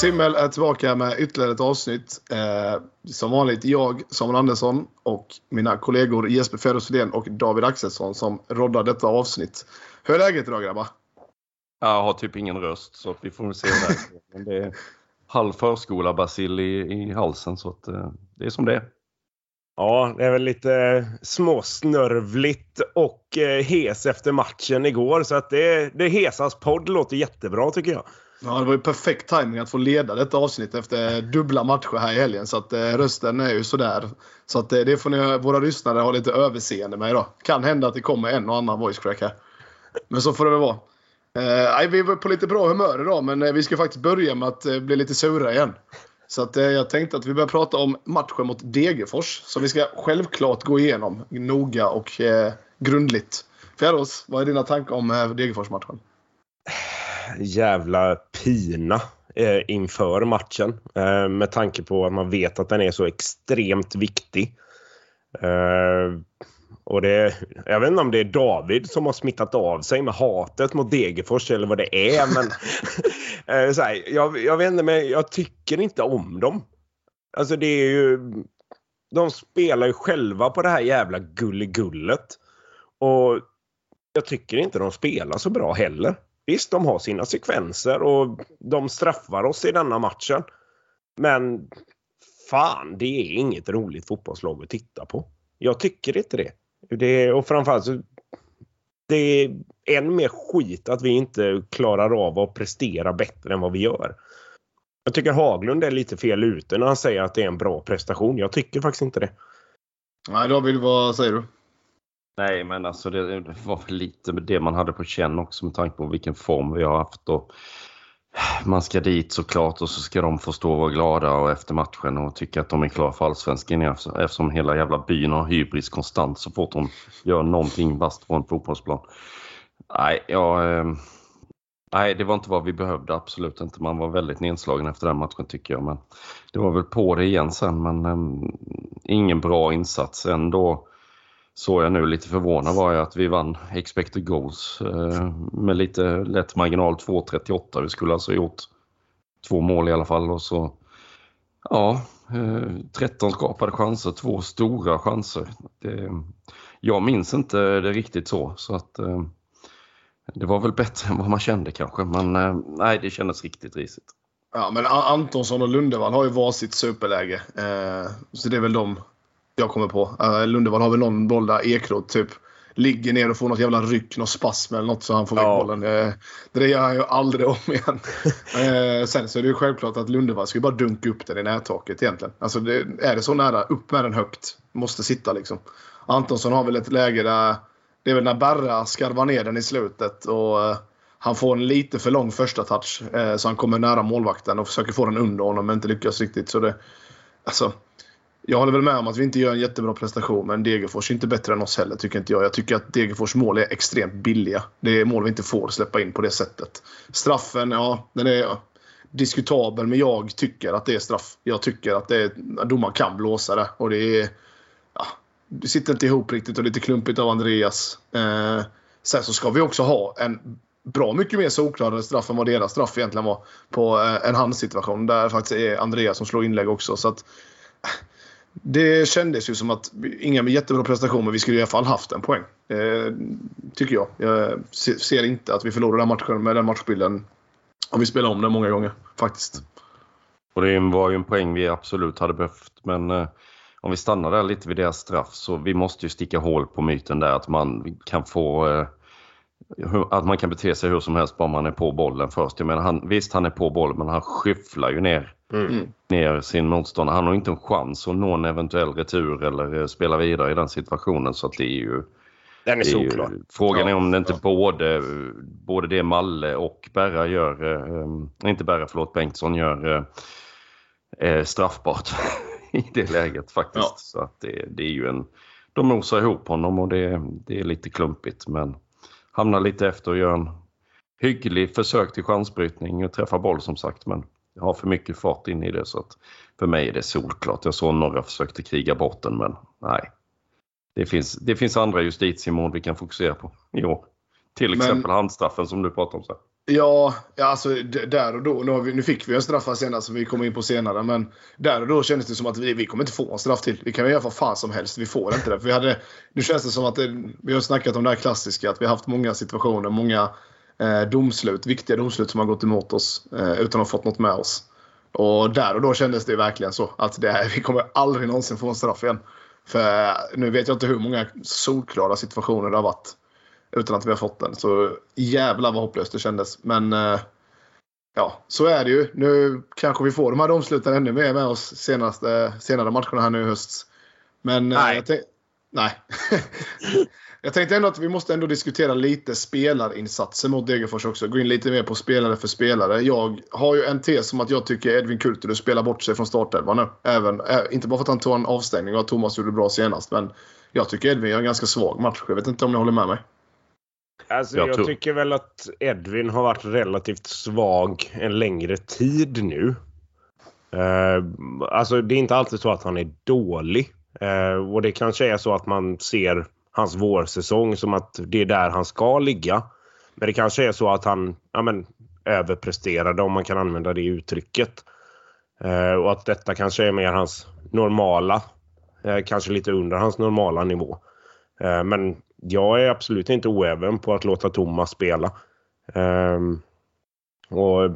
Simmel är tillbaka med ytterligare ett avsnitt. Eh, som vanligt jag, Samuel Andersson och mina kollegor Jesper Fedosfidén och David Axelsson som roddar detta avsnitt. Hur är läget idag grabbar? Jag har typ ingen röst så att vi får se där. Men det är halv förskola i, i halsen så att eh, det är som det är. Ja, det är väl lite småsnörvligt och eh, hes efter matchen igår. Så att det, det Hesas podd låter jättebra tycker jag. Ja, det var ju perfekt timing att få leda detta avsnitt efter dubbla matcher här i helgen. Så att eh, rösten är ju sådär. Så att eh, det får ni, våra lyssnare ha lite överseende med idag. Kan hända att det kommer en och annan voice crack här. Men så får det väl vara. Eh, vi är på lite bra humör idag men eh, vi ska faktiskt börja med att eh, bli lite sura igen. Så att, eh, jag tänkte att vi börjar prata om matchen mot Degerfors. Som vi ska självklart gå igenom noga och eh, grundligt. Fjärås, vad är dina tankar om eh, Degerfors-matchen? Jävla pina eh, inför matchen. Eh, med tanke på att man vet att den är så extremt viktig. Eh, och det, jag vet inte om det är David som har smittat av sig med hatet mot Degerfors eller vad det är. Men, eh, så här, jag, jag vet inte, men jag tycker inte om dem. Alltså det är ju... De spelar ju själva på det här jävla gulligullet. Och jag tycker inte de spelar så bra heller. Visst, de har sina sekvenser och de straffar oss i denna matchen. Men fan, det är inget roligt fotbollslag att titta på. Jag tycker inte det. det och framförallt så det är än mer skit att vi inte klarar av att prestera bättre än vad vi gör. Jag tycker Haglund är lite fel ute när han säger att det är en bra prestation. Jag tycker faktiskt inte det. Nej, David, vad säger du? Nej, men alltså det, det var lite det man hade på känn också med tanke på vilken form vi har haft. Och man ska dit såklart och så ska de få stå och vara glada och efter matchen och tycka att de är klara för allsvenskan eftersom hela jävla byn har hybris konstant så fort de gör någonting vasst på en fotbollsplan. Nej, jag, eh, nej, det var inte vad vi behövde, absolut inte. Man var väldigt nedslagen efter den matchen tycker jag. Men det var väl på det igen sen, men um, ingen bra insats. Ändå såg jag nu lite förvånad var jag att vi vann expected goals eh, med lite lätt marginal 2.38. Vi skulle alltså gjort två mål i alla fall och så ja, eh, 13 skapade chanser, två stora chanser. Det, jag minns inte det riktigt så så att eh, det var väl bättre än vad man kände kanske men eh, nej det kändes riktigt risigt. Ja, men Antonsson och Lundevall har ju varsitt superläge. Eh, så det är väl de jag kommer på. Uh, Lundevall har väl någon boll där Ekroth typ ligger ner och får något jävla ryck, något spasm eller något så han får ja. väck bollen. Uh, det gör han ju aldrig om igen. uh, sen så är det ju självklart att Lundevall ska ju bara dunka upp den i nättaket egentligen. Alltså det, är det så nära, upp med den högt. Måste sitta liksom. Antonsson har väl ett läge där det är väl när Berra skarvar ner den i slutet och han får en lite för lång första touch så han kommer nära målvakten och försöker få den under honom men inte lyckas riktigt. Så det, alltså, jag håller väl med om att vi inte gör en jättebra prestation, men Degerfors är inte bättre än oss heller, tycker inte jag. Jag tycker att Degerfors mål är extremt billiga. Det är mål vi inte får släppa in på det sättet. Straffen, ja, den är diskutabel, men jag tycker att det är straff. Jag tycker att det är, domaren kan blåsa det. Och det är... Ja, det sitter inte ihop riktigt och lite klumpigt av Andreas. Eh, sen så ska vi också ha en bra mycket mer solklarare straff än vad deras straff egentligen var på eh, en handsituation. Där faktiskt är Andreas som slår inlägg också. Så att, det kändes ju som att inga jättebra prestationer, men vi skulle i alla fall haft en poäng. Eh, tycker jag. Jag ser inte att vi förlorar den matchen med den matchbilden om vi spelar om den många gånger, faktiskt. Och det var ju en poäng vi absolut hade behövt, men eh, om vi stannar där lite vid deras straff så vi måste ju sticka hål på myten där att man kan få eh, att man kan bete sig hur som helst bara man är på bollen först. Jag menar, han, visst, han är på bollen men han skyfflar ju ner, mm. ner sin motståndare. Han har inte en chans att nå en eventuell retur eller eh, spela vidare i den situationen. Så att det är ju... Den är solklar. Frågan ja, är om det inte ja. både, både det Malle och Berra gör, äh, inte Berra, förlåt, Bengtsson gör äh, straffbart i det läget faktiskt. Ja. Så att det, det är ju en... De mosar ihop honom och det, det är lite klumpigt men hamnar lite efter och gör en hygglig försök till chansbrytning och träffar boll som sagt. Men har för mycket fart in i det. Så att för mig är det solklart. Jag såg några försökte kriga bort den, men nej. Det finns, det finns andra justitiemål vi kan fokusera på i år. Till exempel men, handstraffen som du pratade om. Så. Ja, alltså där och då. Nu, vi, nu fick vi en straff senast som vi kommer in på senare. Men där och då kändes det som att vi, vi kommer inte få en straff till. Vi kan göra vad fan som helst. Vi får inte det. För vi hade, nu känns det som att det, vi har snackat om det här klassiska. Att vi har haft många situationer, många eh, domslut, viktiga domslut som har gått emot oss eh, utan att ha fått något med oss. Och där och då kändes det verkligen så. Att det, vi kommer aldrig någonsin få en straff igen. För nu vet jag inte hur många solklara situationer det har varit utan att vi har fått den. Så jävlar vad hopplöst det kändes. Men eh, ja, så är det ju. Nu kanske vi får de här domsluten ännu mer med oss senaste, senare matcherna här nu i höst. Men eh, nej. Jag nej. jag tänkte ändå att vi måste ändå diskutera lite spelarinsatser mot Degerfors också. Gå in lite mer på spelare för spelare. Jag har ju en tes om att jag tycker Edvin Kulturu spelar bort sig från startelvan nu. Även, inte bara för att han tog en avstängning och att Thomas gjorde bra senast. Men jag tycker Edvin gör en ganska svag match. Jag vet inte om ni håller med mig. Alltså, jag, jag tycker väl att Edvin har varit relativt svag en längre tid nu. Uh, alltså det är inte alltid så att han är dålig. Uh, och det kanske är så att man ser hans vårsäsong som att det är där han ska ligga. Men det kanske är så att han ja, men, överpresterade om man kan använda det uttrycket. Uh, och att detta kanske är mer hans normala, kanske lite under hans normala nivå. men jag är absolut inte oäven på att låta Thomas spela. Um, och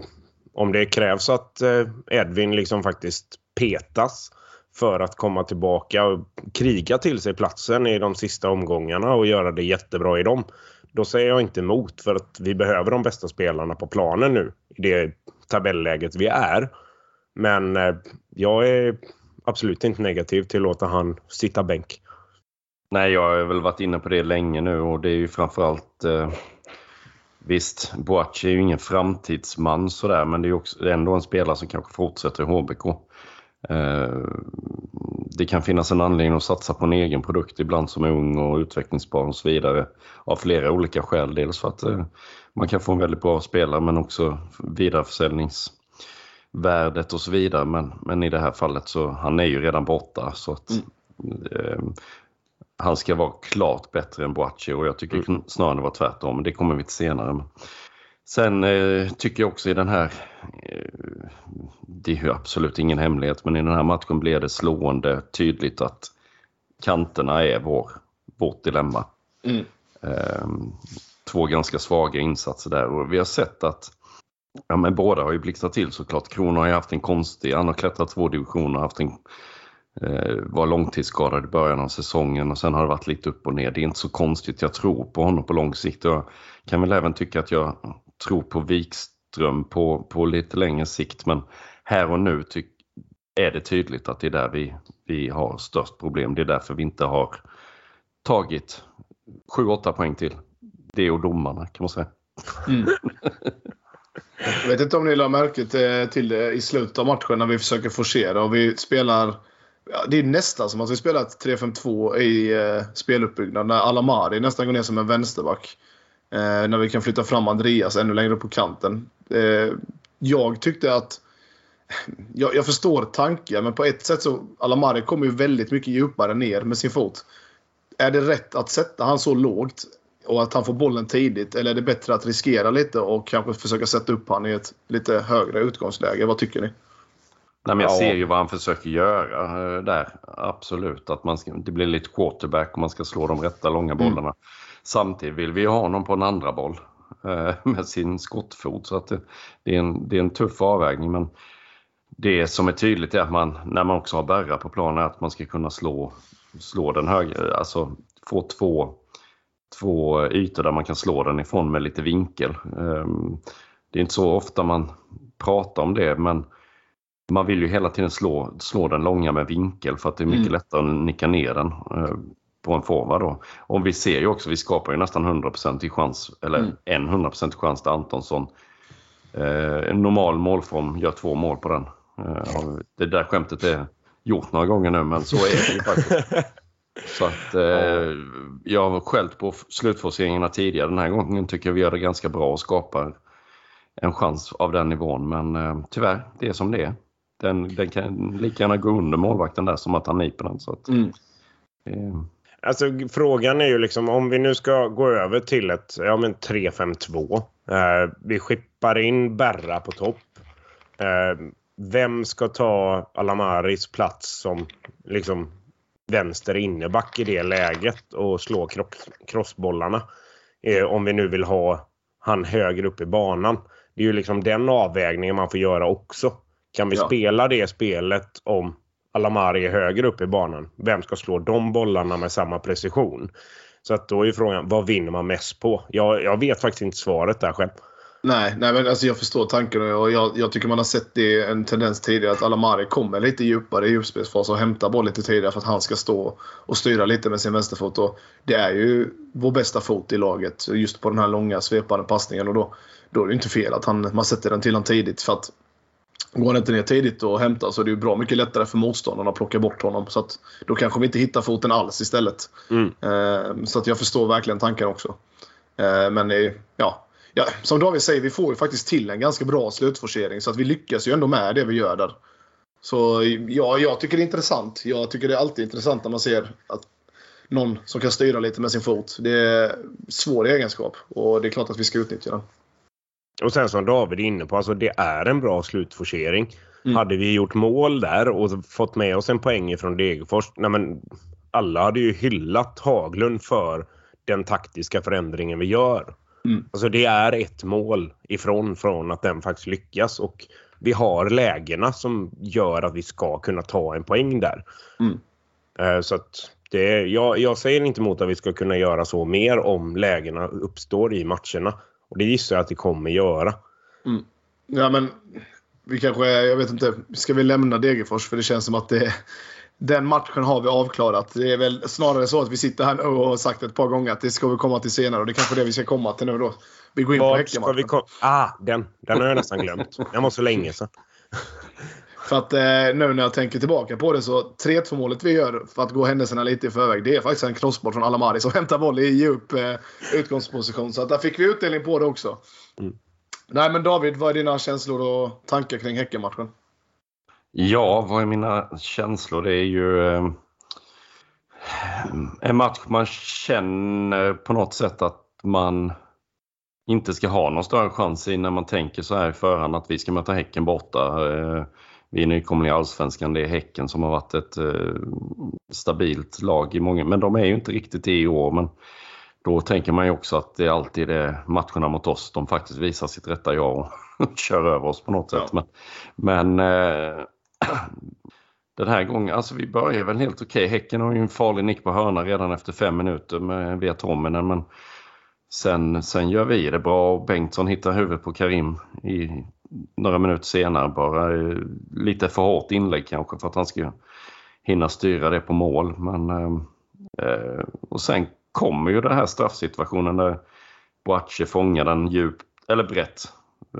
om det krävs att eh, Edvin liksom faktiskt petas för att komma tillbaka och kriga till sig platsen i de sista omgångarna och göra det jättebra i dem. Då säger jag inte emot för att vi behöver de bästa spelarna på planen nu i det tabelläget vi är. Men eh, jag är absolut inte negativ till att låta han sitta bänk. Nej, jag har väl varit inne på det länge nu och det är ju framförallt eh, Visst, Boachi är ju ingen framtidsman sådär men det är också ändå en spelare som kanske fortsätter i HBK. Eh, det kan finnas en anledning att satsa på en egen produkt ibland som är ung och utvecklingsbar och så vidare. Av flera olika skäl. Dels för att eh, man kan få en väldigt bra spelare men också vidareförsäljningsvärdet och så vidare. Men, men i det här fallet så han är ju redan borta så att mm. eh, han ska vara klart bättre än Boachi och jag tycker mm. snarare det var tvärtom. Det kommer vi till senare. Sen eh, tycker jag också i den här, eh, det är ju absolut ingen hemlighet, men i den här matchen blev det slående tydligt att kanterna är vår, vårt dilemma. Mm. Eh, två ganska svaga insatser där och vi har sett att ja, men båda har ju blixtrat till såklart. Krono har ju haft en konstig, han har klättrat två divisioner och haft en var långtidsskadad i början av säsongen och sen har det varit lite upp och ner. Det är inte så konstigt. Jag tror på honom på lång sikt. Jag kan väl även tycka att jag tror på Wikström på, på lite längre sikt. Men här och nu tyck, är det tydligt att det är där vi, vi har störst problem. Det är därför vi inte har tagit 7-8 poäng till. Det och domarna kan man säga. Mm. Jag vet inte om ni la märke till det i slutet av matchen när vi försöker forcera och vi spelar Ja, det är nästan som att vi spelat 3-5-2 i eh, speluppbyggnad. När Alamari nästan går ner som en vänsterback. Eh, när vi kan flytta fram Andreas ännu längre upp på kanten. Eh, jag tyckte att... Jag, jag, förstår tanken, men på ett sätt så... Alamari kommer ju väldigt mycket djupare ner med sin fot. Är det rätt att sätta han så lågt och att han får bollen tidigt? Eller är det bättre att riskera lite och kanske försöka sätta upp han i ett lite högre utgångsläge? Vad tycker ni? Nej, men jag ja. ser ju vad han försöker göra eh, där. Absolut. Att man ska, det blir lite quarterback och man ska slå de rätta långa mm. bollarna. Mm. Samtidigt vill vi ha honom på en andra boll eh, med sin skottfot. Så att det, det, är en, det är en tuff avvägning. Men det som är tydligt är att man, när man också har bärra på planen, att man ska kunna slå, slå den högre. Alltså få två, två ytor där man kan slå den ifrån med lite vinkel. Eh, det är inte så ofta man pratar om det, men man vill ju hela tiden slå, slå den långa med vinkel för att det är mycket mm. lättare att nicka ner den eh, på en forward. Då. Och vi ser ju också, vi skapar ju nästan 100% i chans, eller mm. en 100% chans till Antonsson. Eh, en normal målform gör två mål på den. Eh, det där skämtet är gjort några gånger nu men så är det ju faktiskt. Så att eh, jag har skällt på slutforceringarna tidigare. Den här gången tycker jag vi gör det ganska bra och skapar en chans av den nivån. Men eh, tyvärr, det är som det är. Den, den kan lika gärna gå under målvakten där som att han nyper den. Så att, Mm. eh, Alltså frågan är ju liksom om vi nu ska gå över till ett ja, men 3-5-2. Eh, vi skippar in Berra på topp. Eh, vem ska ta Alamaris plats som liksom vänster inneback i det läget och slå crossbollarna? Eh, om vi nu vill ha han högre upp i banan. Det är ju liksom den avvägningen man får göra också. Kan vi Ja. spela det spelet om Alamari är högre upp i banan? Vem ska slå de bollarna med samma precision? Så att då är ju frågan, vad vinner man mest på? Jag, jag vet faktiskt inte svaret där själv. Nej, nej men alltså jag förstår tanken och jag, jag tycker man har sett det en tendens tidigare att Alamari kommer lite djupare i djupspelsfas och hämtar boll lite tidigare för att han ska stå och styra lite med sin vänsterfot. Och det är ju vår bästa fot i laget just på den här långa svepande passningen och då, då är det inte fel att han, man sätter den till honom tidigt för att Går han inte ner tidigt och hämtar så är det ju bra mycket lättare för motståndarna att plocka bort honom. Så att då kanske vi inte hittar foten alls istället. Mm. Eh, så att jag förstår verkligen tanken också. Eh, men eh, ja, ja, som David säger, vi får ju faktiskt till en ganska bra slutforcering. Så att vi lyckas ju ändå med det vi gör där. Så ja, jag tycker det är intressant. Jag tycker det är alltid intressant när man ser att någon som kan styra lite med sin fot. Det är svår egenskap och det är klart att vi ska utnyttja den. Och sen som David är inne på, alltså det är en bra slutforcering. Mm. Hade vi gjort mål där och fått med oss en poäng från Degerfors, nej men alla hade ju hyllat Haglund för den taktiska förändringen vi gör. Mm. Alltså det är ett mål ifrån från att den faktiskt lyckas och vi har lägena som gör att vi ska kunna ta en poäng där. Mm. Eh, Så att det, jag, jag säger inte emot att vi ska kunna göra så mer om lägena uppstår i matcherna. Och det gissar jag att det kommer göra. Ja, men vi kanske, jag vet inte, ska vi lämna Degerfors? För det känns som att det, den matchen har vi avklarat. Det är väl snarare så att vi sitter här nu och har sagt ett par gånger att det ska vi komma till senare. Och det är kanske det vi ska komma till nu då. Vi går in på ska vi Häckenmatchen. ah, den. Den har jag nästan glömt. Den var så länge sedan. För att eh, nu när jag tänker tillbaka på det så 3-2 målet vi gör för att gå händelserna lite i förväg. Det är faktiskt en crossboll från Alamari som hämtar boll i djup eh, utgångsposition. Så att där fick vi utdelning på det också. Mm. Nej men David, vad är dina känslor och tankar kring Häckenmatchen? Ja, vad är mina känslor? Det är ju eh, en match man känner på något sätt att man inte ska ha någon större chans i när man tänker så här i förhand att vi ska möta Häcken borta. Eh, Vi är nykomlingar i Allsvenskan. Det är Häcken som har varit ett eh, stabilt lag i många, men de är ju inte riktigt det i år. Men då tänker man ju också att det alltid är matcherna mot oss de faktiskt visar sitt rätta jag och kör över oss på något sätt. Ja. Men, men eh, den här gången, alltså vi börjar väl helt okej. Häcken har ju en farlig nick på hörna redan efter fem minuter med, via Tominen. Men sen, sen gör vi det bra och Bengtsson hittar huvudet på Karim i några minuter senare. Bara lite för hårt inlägg kanske för att han ska hinna styra det på mål. Men, eh, och sen kommer ju den här straffsituationen där Boache fångar den djupt, eller brett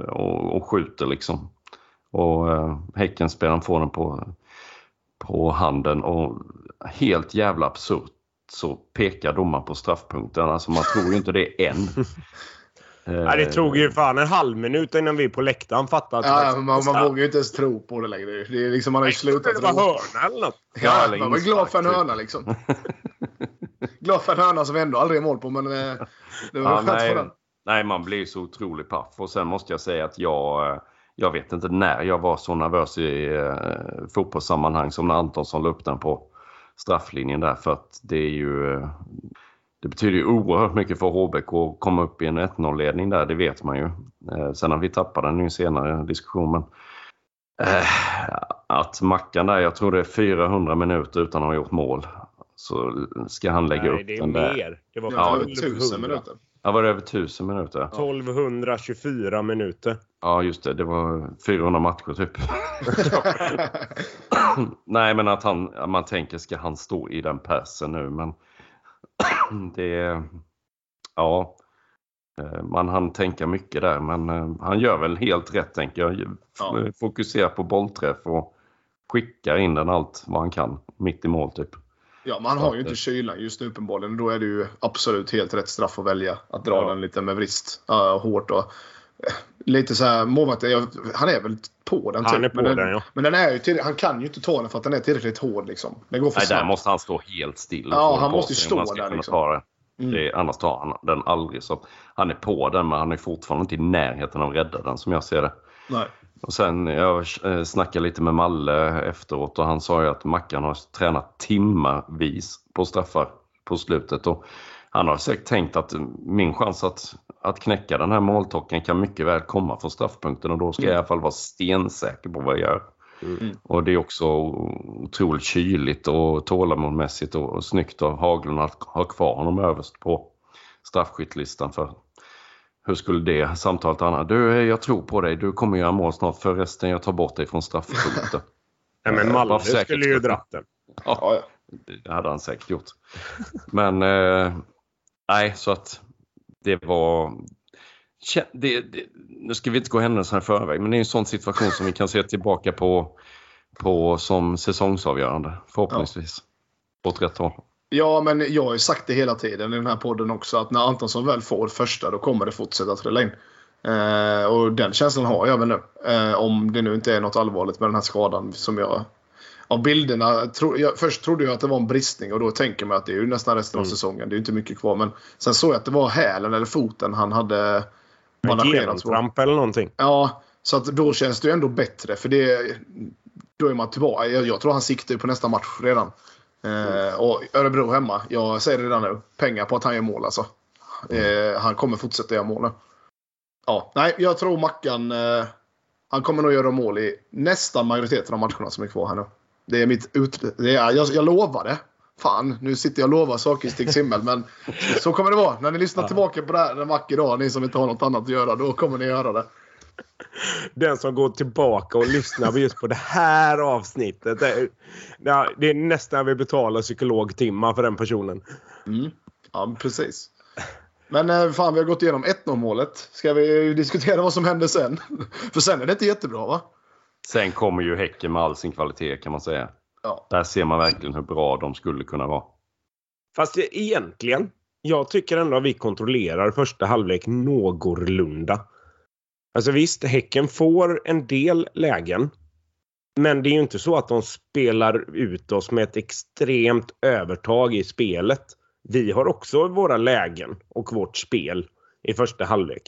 och, och skjuter liksom. Och eh, Häckenspelaren får den på, på handen och helt jävla absurt så pekar domaren på straffpunkten. Alltså man tror ju inte det än. Nej, det tog ju fan en halv minut innan vi på läktaren fattade att Ja, man, man var vågar ju inte ens tro på det längre. Det är liksom, man har ju slutat Det var tro. hörna eller något. Ja, eller man var glad för en inspark, hörna liksom. glad för en hörna som vi ändå aldrig är mål på, men eh, det var Ja, skönt för nej, den. nej, man blir så otroligt paff. Och sen måste jag säga att jag, eh, jag vet inte när jag var så nervös i eh, fotbollssammanhang som när Antonsson la upp den på strafflinjen där. För att det är ju... Det betyder ju oerhört mycket för HBK att komma upp i en 1-0-ledning där, det vet man ju. Eh, sen har vi tappat den i en senare diskussion. Men, eh, att Mackan där, jag tror det är 400 minuter utan att ha gjort mål. Så ska han lägga Nej, upp det är den där. mer. Det var Ja, över 1200. tusen minuter. Ja, var det över 1000 minuter? 1224 minuter. Ja, just det. Det var 400 matcher typ. Nej, men att han, man tänker, ska han stå i den persen nu? Men det... Ja. eh, Man hann tänka mycket där, men eh, han gör väl helt rätt tänker jag. Ja. Fokusera på bollträff och skicka in den allt vad han kan mitt i mål typ. Ja, man har ju inte kylan just nu uppenbarligen. Då är det ju absolut helt rätt straff att välja. Att dra Ja. den lite med vrist. Uh, hårt och... lite så här målvakten. jag- Han är väl på den Han typ, är på men den, den, ja. Men den är ju till, han kan ju inte ta den för att den är tillräckligt hård liksom. Den går för Nej, där snabbt. måste han stå helt still. Ja, han måste ju stå han där, liksom. ta det. Mm. Det, annars tar han den aldrig. Så han är på den, men han är fortfarande inte i närheten av att rädda den som jag ser det. Nej. Och sen, jag eh, snackade lite med Malle efteråt och han sa ju att Mackan har tränat timmarvis på straffar på slutet. Och han har säkert tänkt att min chans att, att knäcka den här måltocken kan mycket väl komma från straffpunkten och då ska jag i alla fall vara stensäker på vad jag gör. Mm. Och det är också otroligt kyligt och tålamodsmässigt och, och snyggt av Haglund att ha kvar honom överst på straffskyttlistan. För hur skulle det samtalet annars? Du, jag tror på dig. Du kommer göra mål snart. Förresten, jag tar bort dig från straffpunkten. Nej, men Malmö skulle ju dratt den. Ja. Det hade han säkert gjort. Men eh, nej, så att det var... Det, det, nu ska vi inte gå händelserna i förväg, men det är en sån situation som vi kan se tillbaka på, på som säsongsavgörande, förhoppningsvis. Åt rätt håll. Ja, men jag har ju sagt det hela tiden i den här podden också att när Antonsson väl får första då kommer det fortsätta trilla in. Eh, och den känslan har jag väl nu. Eh, om det nu inte är något allvarligt med den här skadan som jag... Av bilderna, tro, jag, först trodde jag att det var en bristning och då tänker man att det är ju nästan resten av Mm. säsongen. Det är ju inte mycket kvar. Men sen såg jag att det var hälen eller foten han hade på. genomtramp eller någonting. Ja, så att då känns det ju ändå bättre. För det, då är man tillbaka. Jag, jag tror han siktar på nästa match redan. Eh, och Örebro hemma, jag säger det redan nu. Pengar på att han gör mål alltså. Eh, han kommer fortsätta göra mål nu. Ja, nej, jag tror Mackan... Eh, han kommer nog göra mål i nästan majoriteten av matcherna som är kvar här nu. Det är mitt ut... Det är, jag, jag lovar det. Fan, nu sitter jag och lovar saker i Stigs himmel. Men så kommer det vara. När ni lyssnar tillbaka på det här en vacker dag, ni som inte har något annat att göra, då kommer ni göra det. Den som går tillbaka och lyssnar just på det här avsnittet. Det är, ja, det är nästan vi betalar psykologtimmar för den personen. Mm. Ja, precis. Men eh, fan, vi har gått igenom 1-0 målet. Ska vi diskutera vad som hände sen? För sen är det inte jättebra, va? Sen kommer ju Häcken med all sin kvalitet kan man säga. Ja. Där ser man verkligen hur bra de skulle kunna vara. Fast egentligen, jag tycker ändå att vi kontrollerar första halvlek någorlunda. Alltså visst, Häcken får en del lägen. Men det är ju inte så att de spelar ut oss med ett extremt övertag i spelet. Vi har också våra lägen och vårt spel i första halvlek.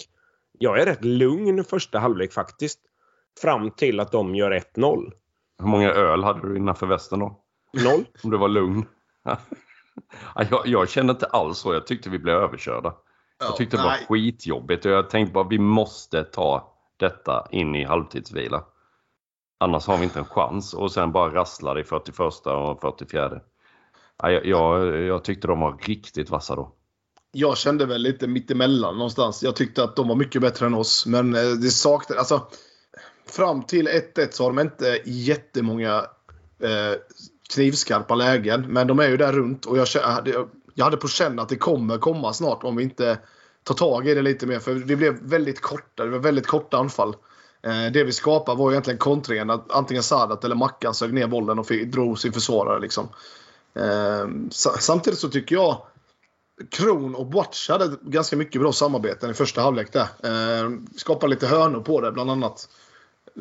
Jag är rätt lugn första halvlek faktiskt. Fram till att de gör 1-0. Hur många öl hade du innanför västen då? Noll. Om du var lugn? Ja, jag, jag kände inte alls så. Jag tyckte vi blev överkörda. Jag tyckte det var nej. skitjobbigt och jag tänkte bara vi måste ta detta in i halvtidsvila. Annars har vi inte en chans och sen bara rasslar i 41 och 44. Ja, jag, jag, jag tyckte de var riktigt vassa då. Jag kände väl lite mittemellan någonstans. Jag tyckte att de var mycket bättre än oss. Men eh, det saknade... Alltså, fram till 1-1 så har de inte jättemånga eh, knivskarpa lägen. Men de är ju där runt och jag, jag hade, på känn att det kommer komma snart om vi inte tar tag i det lite mer. För det blev väldigt korta. Det var väldigt korta anfall. Eh, det vi skapade var egentligen kontringen. Att antingen Sadat eller Mackan sög ner bollen och fick, drog sin försvarare. Liksom. Eh, samtidigt så tycker jag Kron och Boac hade ganska mycket bra samarbeten i första halvlek där. Eh, skapade lite hörnor på det bland annat.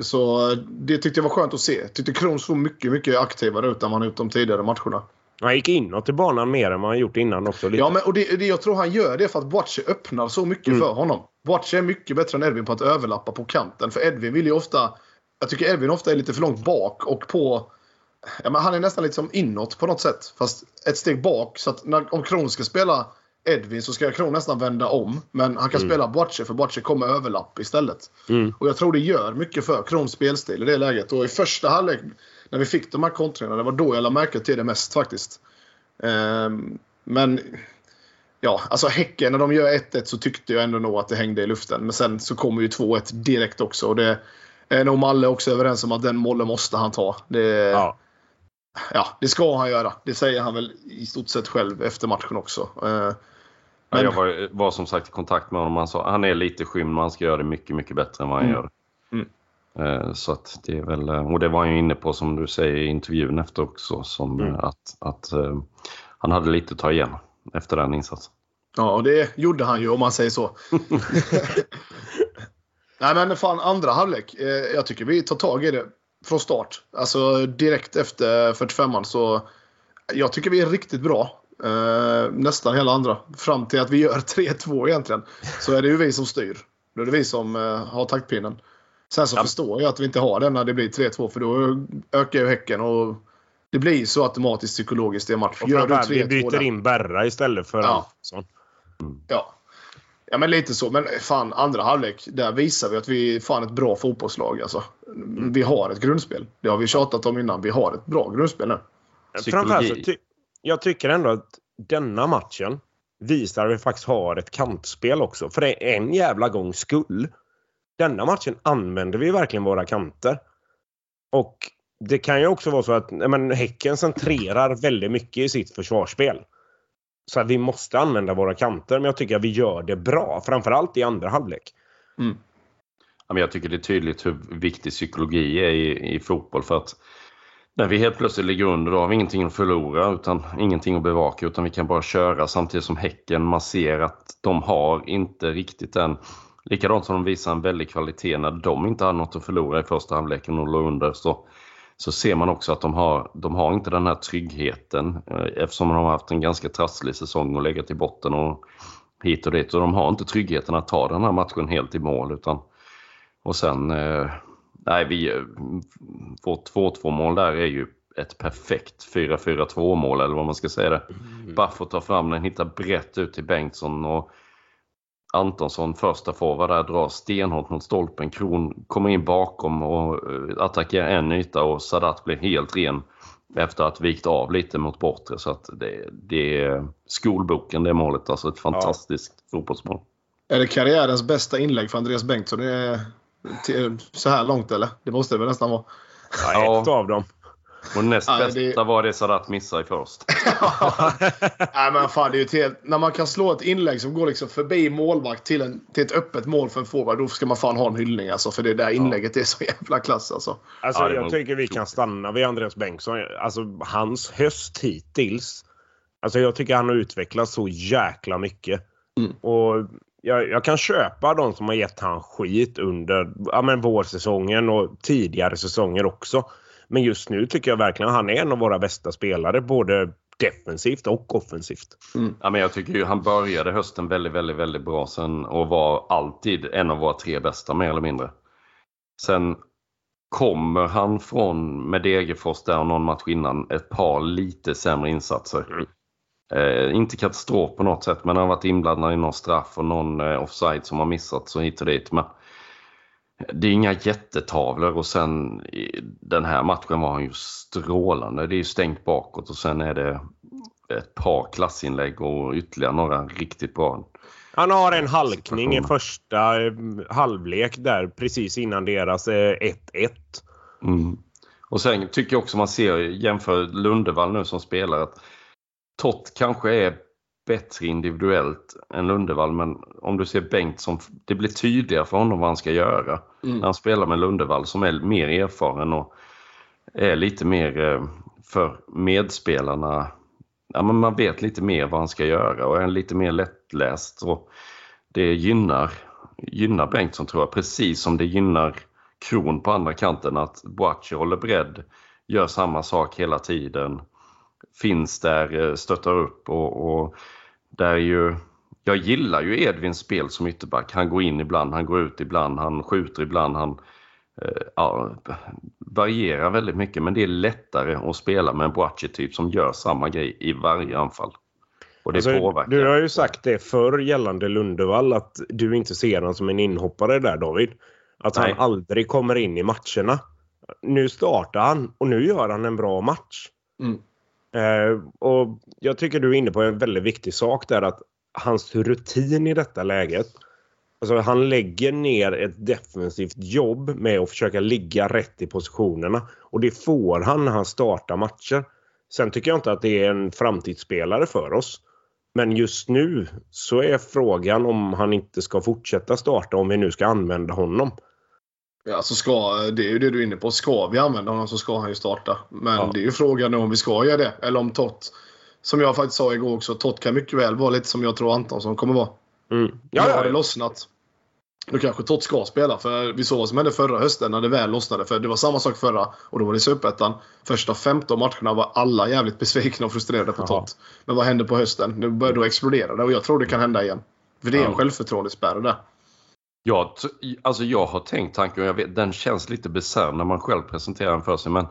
Så eh, det tyckte jag var skönt att se. Tyckte Kron såg mycket, mycket aktivare ut än han gjort de tidigare matcherna. Han gick inåt i banan mer än vad han gjort innan också. Lite. Ja, men och det, det jag tror han gör det är för att Boac öppnar så mycket Mm. för honom. Boac är mycket bättre än Edvin på att överlappa på kanten. För Edvin vill ju ofta... Jag tycker Edvin ofta är lite för långt bak och på... Ja, men han är nästan lite som inåt på något sätt. Fast ett steg bak. Så att när, om Kron ska spela Edvin så ska Kron nästan vända om. Men han kan Mm. spela Boace för Boace kommer överlapp istället. Mm. Och jag tror det gör mycket för Krons spelstil i det läget. Och i första halvlek när vi fick de här kontringarna, det var då jag lade märke till det mest faktiskt. Ehm, men ja, alltså Häcken när de gör 1-1 så tyckte jag ändå nog att det hängde i luften. Men sen så kommer ju 2-1 direkt också. Och det är nog Malle också överens om att den målen måste han ta. Det, ja. Ja. det ska han göra. Det säger han väl i stort sett själv efter matchen också. Ja, Men- jag var, var som sagt i kontakt med honom. Han sa han är lite skymd men han ska göra det mycket, mycket bättre än vad han Mm. gör. Mm. Eh, Så att det är väl, eh, och det var han ju inne på som du säger i intervjun efter också. Som Mm. att, att eh, han hade lite att ta igen efter den insatsen. Ja, och det gjorde han ju om man säger så. Nej men fan andra halvlek. Jag tycker vi tar tag i det från start. Alltså direkt efter 45an så. Jag tycker vi är riktigt bra. Eh, nästan hela andra. Fram till att vi gör 3-2 egentligen. Så är det ju vi som styr. Då är det vi som eh, har taktpinnen. Sen så Ja. förstår jag att vi inte har den när det blir 3-2 för då ökar ju Häcken och det blir så automatiskt psykologiskt i en match. Och Gör du framförallt, vi 3-2 byter där- in Berra istället för Ja. Antonsson. Ja. Ja men lite så. Men fan andra halvlek. Där visar vi att vi är fan ett bra fotbollslag. Alltså. Vi har ett grundspel. Det har vi tjatat om innan. Vi har ett bra grundspel nu. Framförallt så Psykologi. ty jag tycker ändå att denna matchen visar att vi faktiskt har ett kantspel också. För det är en jävla gång skull. Denna matchen använder vi verkligen våra kanter. Och det kan ju också vara så att men, Häcken centrerar väldigt mycket i sitt försvarsspel. Så att vi måste använda våra kanter, men jag tycker att vi gör det bra. Framförallt i andra halvlek. Mm. jag tycker det är tydligt hur viktig psykologi är i, i fotboll för att när vi helt plötsligt ligger under då har vi ingenting att förlora utan ingenting att bevaka utan vi kan bara köra samtidigt som Häcken man ser att de har inte riktigt den. Likadant som de visar en väldig kvalitet när de inte hade något att förlora i första halvleken och låg under så, så ser man också att de har, de har inte den här tryggheten eh, eftersom de har haft en ganska trasslig säsong och legat i botten och hit och dit. Och de har inte tryggheten att ta den här matchen helt i mål utan och sen, eh, nej vi, eh, vårt 2-2 mål där är ju ett perfekt 4-4-2 mål eller vad man ska säga det. Baffo tar fram den, hittar brett ut till Bengtsson och Antonsson, första forward där, drar stenhårt mot stolpen. Kron kommer in bakom och eh, attackerar en yta och Sadat blir helt ren efter att vikt av lite mot bortre. Så att det, det är skolboken det målet. Alltså ett fantastiskt fotbollsmål. Är det karriärens bästa inlägg för Andreas Bengtsson Det är till, så här långt eller? Det måste det väl nästan vara. Ja, ett av dem. Och näst Ja, det- bästa var det Sadat missade i först. Nej men fan det är ju helt... När man kan slå ett inlägg som går liksom förbi målvakt till, en, till ett öppet mål för en forward. Då ska man fan ha en hyllning alltså. För det där inlägget är så jävla klass alltså. Alltså, Ja, det jag tycker vi kan stanna vid Andreas Bengtsson. Alltså, hans höst hittills. Alltså, jag tycker han har utvecklats så jäkla mycket. Mm. Och jag, jag kan köpa de som har gett han skit under ja, men vårsäsongen och tidigare säsonger också. Men just nu tycker jag verkligen att han är en av våra bästa spelare. Både defensivt och offensivt. Ja, men jag tycker ju han började hösten väldigt, väldigt, väldigt bra sen och var alltid en av våra tre bästa mer eller mindre. Sen kommer han från med Degerfors där och någon match innan ett par lite sämre insatser. Mm. Eh, inte katastrof på något sätt men han har varit inblandad i någon straff och någon eh, offside som har missat så hit och dit. Men det är inga jättetavlor och sen den här matchen var han ju strålande. Det är ju stängt bakåt och sen är det ett par klassinlägg och ytterligare några riktigt bra. Han har en halkning i första eh, halvlek där precis innan deras eh, 1-1. Mm. Och sen tycker jag också man ser, jämför Lundevall nu som spelar, att Tott kanske är bättre individuellt än Lundevall men om du ser Bengtsson, det blir tydligare för honom vad han ska göra. Mm. När han spelar med Lundevall som är mer erfaren och är lite mer eh, för medspelarna. Ja, men man vet lite mer vad han ska göra och är lite mer lättläst. Och det gynnar, gynnar Bengtsson tror jag, precis som det gynnar Kron på andra kanten att Boachi håller bredd, gör samma sak hela tiden, finns där, eh, stöttar upp och, och där är ju jag gillar ju Edvins spel som ytterback. Han går in ibland, han går ut ibland, han skjuter ibland, han eh, ja, varierar väldigt mycket. Men det är lättare att spela med en Boachi-typ som gör samma grej i varje anfall. Och det Alltså, påverkar. du har ju sagt det förr gällande Lundevall att du inte ser honom som en inhoppare där David. Att Nej. han aldrig kommer in i matcherna. Nu startar han och nu gör han en bra match. Mm. Eh, och Jag tycker du är inne på en väldigt viktig sak där att hans rutin i detta läget. Alltså han lägger ner ett defensivt jobb med att försöka ligga rätt i positionerna. Och det får han när han startar matcher. Sen tycker jag inte att det är en framtidsspelare för oss. Men just nu så är frågan om han inte ska fortsätta starta om vi nu ska använda honom. Ja, så ska, det är ju det du är inne på. Ska vi använda honom så ska han ju starta. Men Ja. det är ju frågan om vi ska göra det. Eller om Tott, som jag faktiskt sa igår också, Tott kan mycket väl vara lite som jag tror Antonsson kommer vara. Mm. Ja, har ja, det ja. lossnat. då kanske Tott ska spela. För vi såg vad som hände förra hösten när det väl lossnade. För det var samma sak förra och då var det Superettan. Första 15 matcherna var alla jävligt besvikna och frustrerade på. Tott. Men vad hände på hösten? Nu började då explodera det och jag tror det kan hända igen. För det är en Ja. självförtroendespärr där. Jag, t- alltså jag har tänkt tanken och jag vet, den känns lite bisarr när man själv presenterar den för sig. Men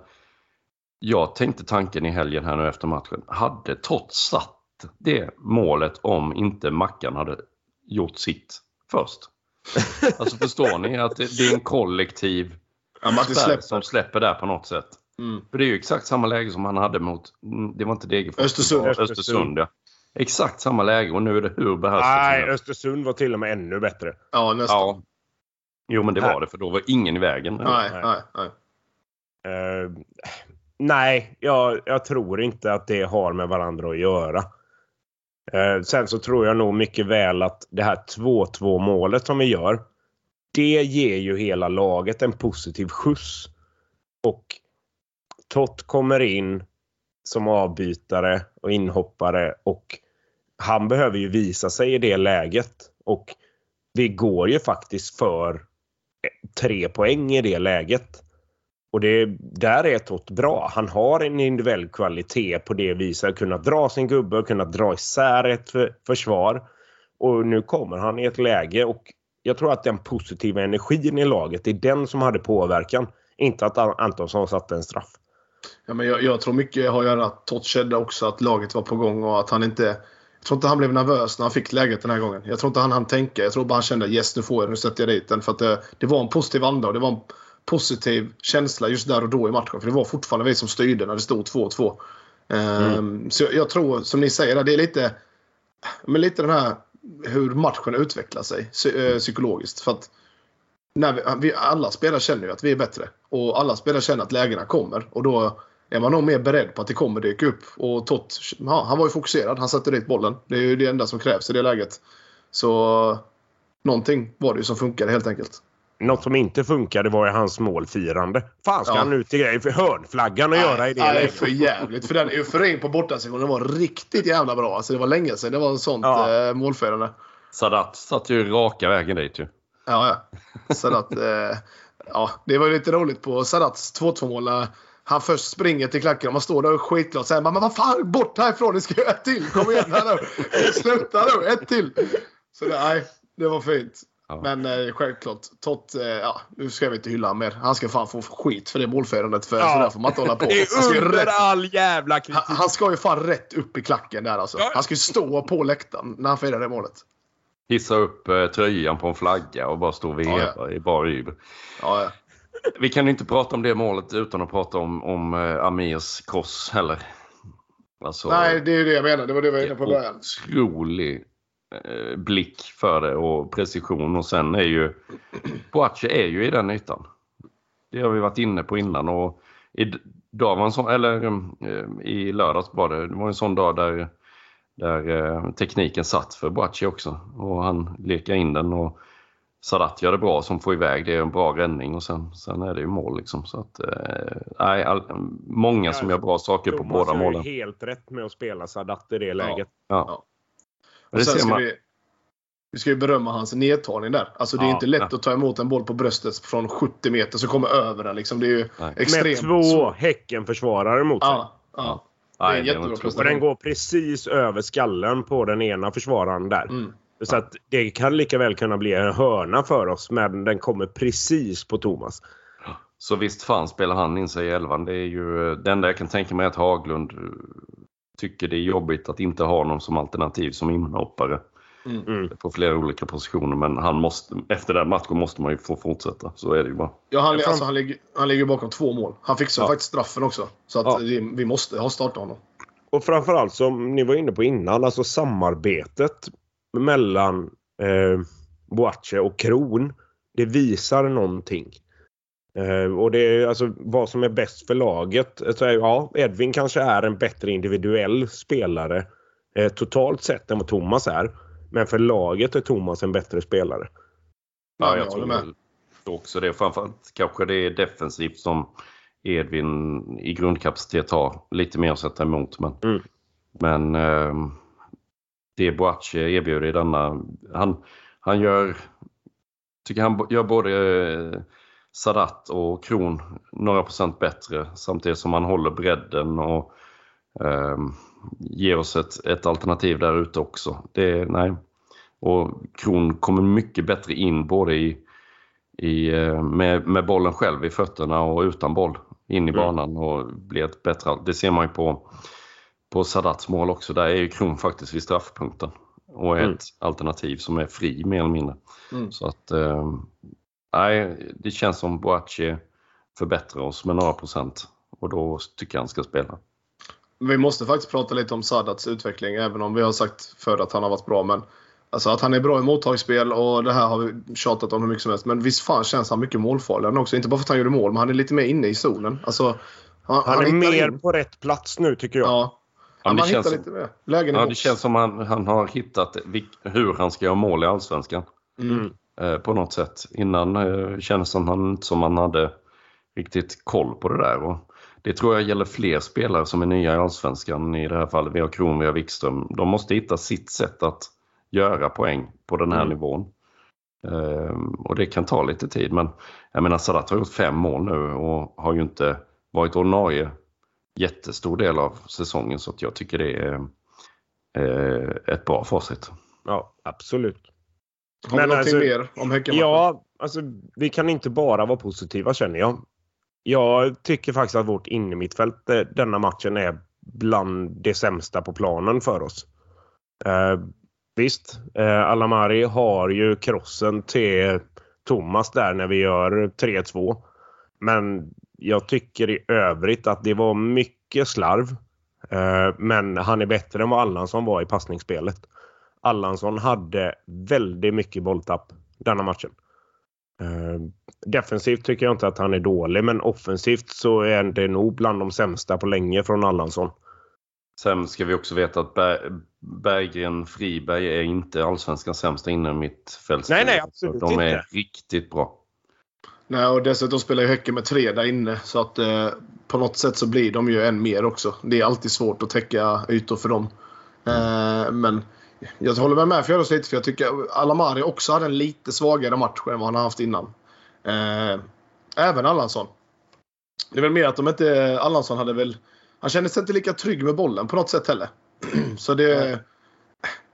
jag tänkte tanken i helgen här nu efter matchen. Hade Tott satt det målet om inte Mackan hade gjort sitt först? Alltså förstår ni att det, det är en kollektiv Ja, släpper. som släpper där på något sätt. Mm. För det är ju exakt samma läge som han hade mot, mm, det var inte Degerfors. Östersund. Östersund. Östersund ja. Exakt samma läge och nu är det hur behärskat som Nej, helst. Östersund var till och med ännu bättre. Ja, nästan. Ja. Jo men det var det för då var ingen i vägen. Nej, Nej. nej, nej. Eh, nej, jag, jag tror inte att det har med varandra att göra. Eh, sen så tror jag nog mycket väl att det här 2-2 målet som vi gör. Det ger ju hela laget en positiv skjuts. Och Tott kommer in som avbytare och inhoppare och han behöver ju visa sig i det läget. Och vi går ju faktiskt för tre poäng i det läget. Och det, där är Tott bra. Han har en individuell kvalitet på det viset. Att kunna dra sin gubbe och kunna dra isär ett för, försvar. Och nu kommer han i ett läge och jag tror att den positiva energin i laget är den som hade påverkan. Inte att Antonsson satte en straff. Ja, men jag, jag tror mycket har att göra att Tott kände också att laget var på gång och att han inte... Jag tror inte han blev nervös när han fick läget den här gången. Jag tror inte han hann tänka. Jag tror bara han kände yes nu får jag nu sätter jag dit den. För det, det var en positiv anda och det var en positiv känsla just där och då i matchen. För det var fortfarande vi som styrde när det stod 2-2. Ehm, Så jag, jag tror, som ni säger, det är lite... Men lite den här hur matchen utvecklar sig eh, psykologiskt. För att när vi, vi, alla spelare känner ju att vi är bättre. Och alla spelare känner att lägena kommer. Och då är man nog mer beredd på att det kommer dyka upp. Och Tott, ja, han var ju fokuserad. Han satte dit bollen. Det är ju det enda som krävs i det läget. Så någonting var det ju som funkade helt enkelt. Något som inte funkade var ju hans målfirande. Fan ska Ja. han ut i grejer för hörnflaggan att göra i det Nej, det är läget? för jävligt. För den euforin på bortasektionen var riktigt jävla bra. Alltså det var länge sedan det var en sånt Ja. eh, målfirande. Sadat satt ju raka vägen dit ju. Ja, ja. Sadat, eh, ja, det var ju lite roligt på Sadats 2-2 mål. Han först springer till klacken och man står där och är skitglad. och säger man, men vad fan, bort härifrån, ni ska göra ett till. Kom igen här nu. Sluta nu, ett till. Så det, nej, det var fint. Ja. Men eh, självklart, Tott, eh, ja, nu ska vi inte hylla honom mer. Han ska fan få skit för det målfirandet. För Ja. sådär får man inte hålla på. Det Han ska, är ju under rätt, all jävla kritik. han, han ska ju fan rätt upp i klacken där alltså. Ja. Han ska ju stå på läktaren när han firar det målet. Hissa upp eh, tröjan på en flagga och bara stå och veva Ja, i bar. Ja, ja. Vi kan ju inte prata om det målet utan att prata om, om eh, Amirs kross heller. Alltså, Nej, det är det jag menar. Det var det vi var inne på i början. otrolig eh, blick för det och precision och sen är ju Boache är ju i den ytan. Det har vi varit inne på innan och idag var en sån, eller eh, i lördags var det, det var en sån dag där, där tekniken satt för Boache också och han lekar in den och Sadat gör det bra som får iväg det är en bra räddning och sen, sen är det ju mål liksom. Så att, eh, nej, all, många som gör bra saker på Thomas båda målen. helt rätt med att spela Sadat i det läget. Ja. Och Det sen ser ska man. vi, vi ska ju berömma hans nedtagning där. Alltså det är Ja, inte lätt ja. att ta emot en boll på bröstet från 70 meter så kommer över den. Liksom. Det är ju Nej. extremt Med två. Häcken-försvarare mot sig. Ja, ja. Det är Nej, en jättebra prestation. Och den går precis över skallen på den ena försvararen där. Mm. Så att det kan lika väl kunna bli en hörna för oss, men den kommer precis på Thomas. Så visst fan spelar han in sig i elvan. Det är ju det enda jag kan tänka mig att Haglund eh, tycker det är jobbigt att inte ha någon som alternativ som inhoppare Mm. på flera olika positioner. Men han måste, efter den matchen måste man ju få fortsätta. Så är det ju bara. Ja, han, alltså, han, ligger, han ligger bakom två mål. Han fixar Ja. faktiskt straffen också. Så att Ja. vi, vi måste ha startat honom. Och framförallt som ni var inne på innan, alltså samarbetet mellan eh, Boache och Kron. Det visar någonting. Eh, och det är alltså vad som är bäst för laget. Så, ja, Edvin kanske är en bättre individuell spelare eh, totalt sett än vad Thomas är. Men för laget är Thomas en bättre spelare. Ja, Ja, jag jag tror med. också det. Framförallt kanske det är defensivt som Edvin i grundkapacitet har lite mer att sätta emot. Men, Mm. men ehm, det Boache erbjuder i denna... Han, han gör tycker han gör både eh, Sadat och Kron några procent bättre samtidigt som han håller bredden och eh, ger oss ett, ett alternativ där ute också. Det, nej. Och Kron kommer mycket bättre in både i, i, eh, med, med bollen själv i fötterna och utan boll in i Mm. banan och blir ett bättre... Det ser man ju på, på Sadats mål också. Där är ju Kron faktiskt vid straffpunkten och ett Mm. alternativ som är fri mer eller mindre. Mm. Så att, eh, nej, det känns som Boachi förbättrar oss med några procent och då tycker jag han ska spela. Vi måste faktiskt prata lite om Sadats utveckling, även om vi har sagt förr att han har varit bra. Men alltså att han är bra i mottagsspel och det här har vi tjatat om hur mycket som helst. Men visst fan känns han mycket målfarligare också. Inte bara för att han gjorde mål, men han är lite mer inne i zonen. Alltså, han, Han är mer in. på rätt plats nu tycker jag. Ja. Ja, det känns som- lite mer lägen Ja, det känns som han, han har hittat hur han ska göra mål i Allsvenskan. Mm. Eh, på något sätt. Innan eh, kändes som han, som han hade riktigt koll på det där. Och det tror jag gäller fler spelare som är nya i Allsvenskan. I det här fallet, vi har Kron, vi har Wikström. De måste hitta sitt sätt att göra poäng på den här Mm. nivån. Eh, och det kan ta lite tid. Men jag menar, Sadat har gjort fem mål nu och har ju inte varit ordinarie jättestor del av säsongen. Så att jag tycker det är eh, ett bra facit. Ja, absolut. Har vi Men någonting alltså- mer om Häcken? Ja, alltså vi kan inte bara vara positiva känner jag. Jag tycker faktiskt att vårt innermittfält eh, denna matchen är bland det sämsta på planen för oss. Eh, visst, eh, Alamari har ju krossen till Thomas där när vi gör 3-2. Men jag tycker i övrigt att det var mycket slarv. Eh, men han är bättre än vad Allansson var i passningsspelet. Allansson hade väldigt mycket bolltapp denna matchen. Eh, defensivt tycker jag inte att han är dålig, men offensivt så är det nog bland de sämsta på länge från Allansson. Sen ska vi också veta att Ber- Berggren Friberg är inte allsvenskans sämsta innermittfältspelare. Nej, nej, absolut De är inte. riktigt bra. Nej, och dessutom spelar ju Häcken med tre där inne. Så att eh, på något sätt så blir de ju en mer också. Det är alltid svårt att täcka ytor för dem. Eh, men jag håller med med lite för jag tycker Alamari också hade en lite svagare match än vad han har haft innan. Eh, även Allansson. Det är väl mer att de inte... Allansson hade väl... Han kände sig inte lika trygg med bollen på något sätt heller. så det...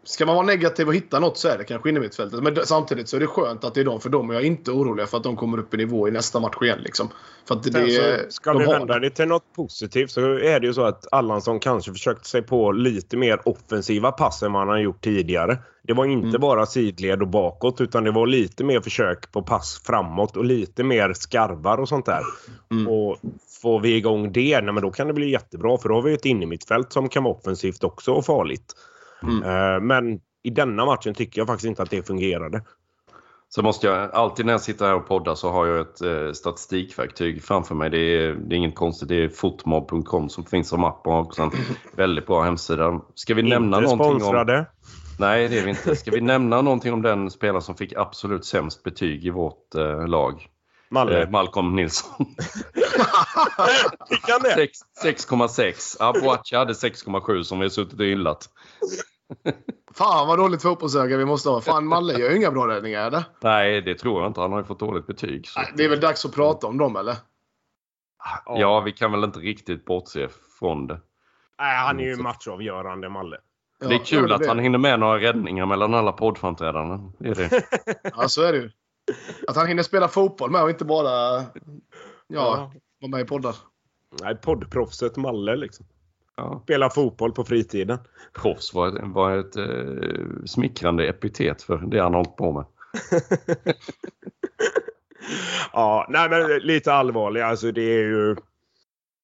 Ska man vara negativ och hitta något så är det kanske innermittfältet. Men samtidigt så är det skönt att det är de. För de är jag inte oroliga för att de kommer upp i nivå i nästa match igen. Liksom. För att det, ska de vi vända det till något positivt så är det ju så att Allansson kanske försökt sig på lite mer offensiva pass än vad han har gjort tidigare. Det var inte Mm. bara sidled och bakåt utan det var lite mer försök på pass framåt och lite mer skarvar och sånt där. Mm. Och får vi igång det, nej, men då kan det bli jättebra för då har vi ett innermittfält som kan vara offensivt också och farligt. Mm. Eh, Men i denna matchen tycker jag faktiskt inte att det fungerade. Så måste jag, alltid när jag sitter här och poddar så har jag ett eh, statistikverktyg framför mig. Det är, det är inget konstigt. Det är fotmob.com som finns som app och också en väldigt bra hemsida. Ska vi nämna inte någonting om... sponsrade. Nej, det är vi inte. Ska vi nämna någonting om den spelare som fick absolut sämst betyg i vårt eh, lag? Malmö. Eh, Malcolm Nilsson. Fick han det? Sex- 6,6. Aboachi hade 6,7 som vi har suttit och hyllat. Fan vad dåligt fotbollsöga vi måste ha. Fan Malle gör ju inga bra räddningar eller? Nej, det tror jag inte. Han har ju fått dåligt betyg. Så. Nej, Det är väl dags att prata om dem eller? Ja, vi kan väl inte riktigt bortse från det. Nej, han är ju matchavgörande, Malle. Ja, det är kul ja, att det. han hinner med några räddningar mellan alla poddframträdanden. Det är det. Ja, så är det ju. Att han hinner spela fotboll med och inte bara ja, Ja. vara med i poddar. Nej, poddproffset Malle liksom. Ja. Spela fotboll på fritiden. Proffs var ett, var ett eh, smickrande epitet för det han hållit på med. Ja, nej men lite allvarlig. Alltså det är ju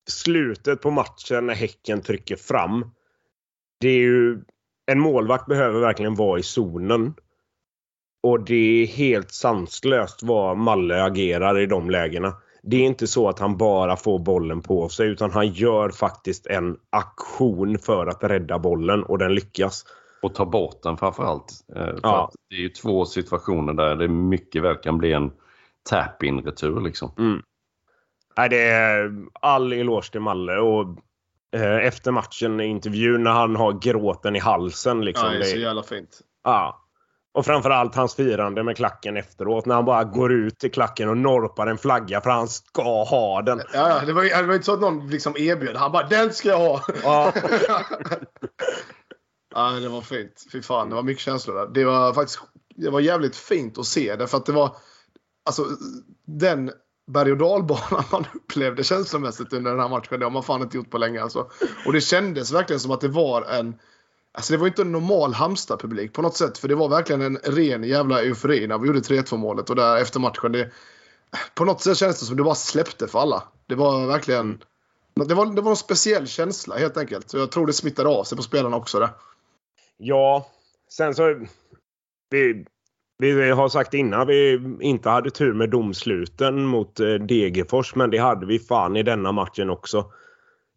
slutet på matchen när Häcken trycker fram. Det är ju en målvakt behöver verkligen vara i zonen. Och det är helt sanslöst vad Malle agerar i de lägena. Det är inte så att han bara får bollen på sig utan han gör faktiskt en aktion för att rädda bollen och den lyckas. Och ta bort den framförallt. Eh, för Ja. det är ju två situationer där det mycket väl kan bli en tap-in retur liksom. Mm. Nej, det är all eloge till Malle. Och eh, efter matchen i intervjun när han har gråten i halsen. Liksom, Ja, det är så det, jävla fint. ja. Och framförallt hans firande med klacken efteråt. När han bara går ut till klacken och norpar en flagga för han ska ha den. Ja, det, var, det var inte så att någon liksom erbjöd. Han bara “Den ska jag ha!” Ja. Ja, det var fint. Fy fan, det var mycket känslor där. Det var faktiskt det var jävligt fint att se. Därför att det var... Alltså, den berg och dalbanan man upplevde känslomässigt under den här matchen, det har man fan inte gjort på länge. Alltså. Och det kändes verkligen som att det var en... Alltså det var inte en normal Halmstad-publik på något sätt. För det var verkligen en ren jävla eufori när vi gjorde 3-2 målet. Och där efter matchen, det, på något sätt kändes det som det bara släppte för alla. Det var verkligen... Det var, det var en speciell känsla helt enkelt. Så jag tror det smittade av sig på spelarna också. Där. Ja, sen så... Vi, vi har sagt innan vi inte hade tur med domsluten mot eh, Degerfors, men det hade vi fan i denna matchen också.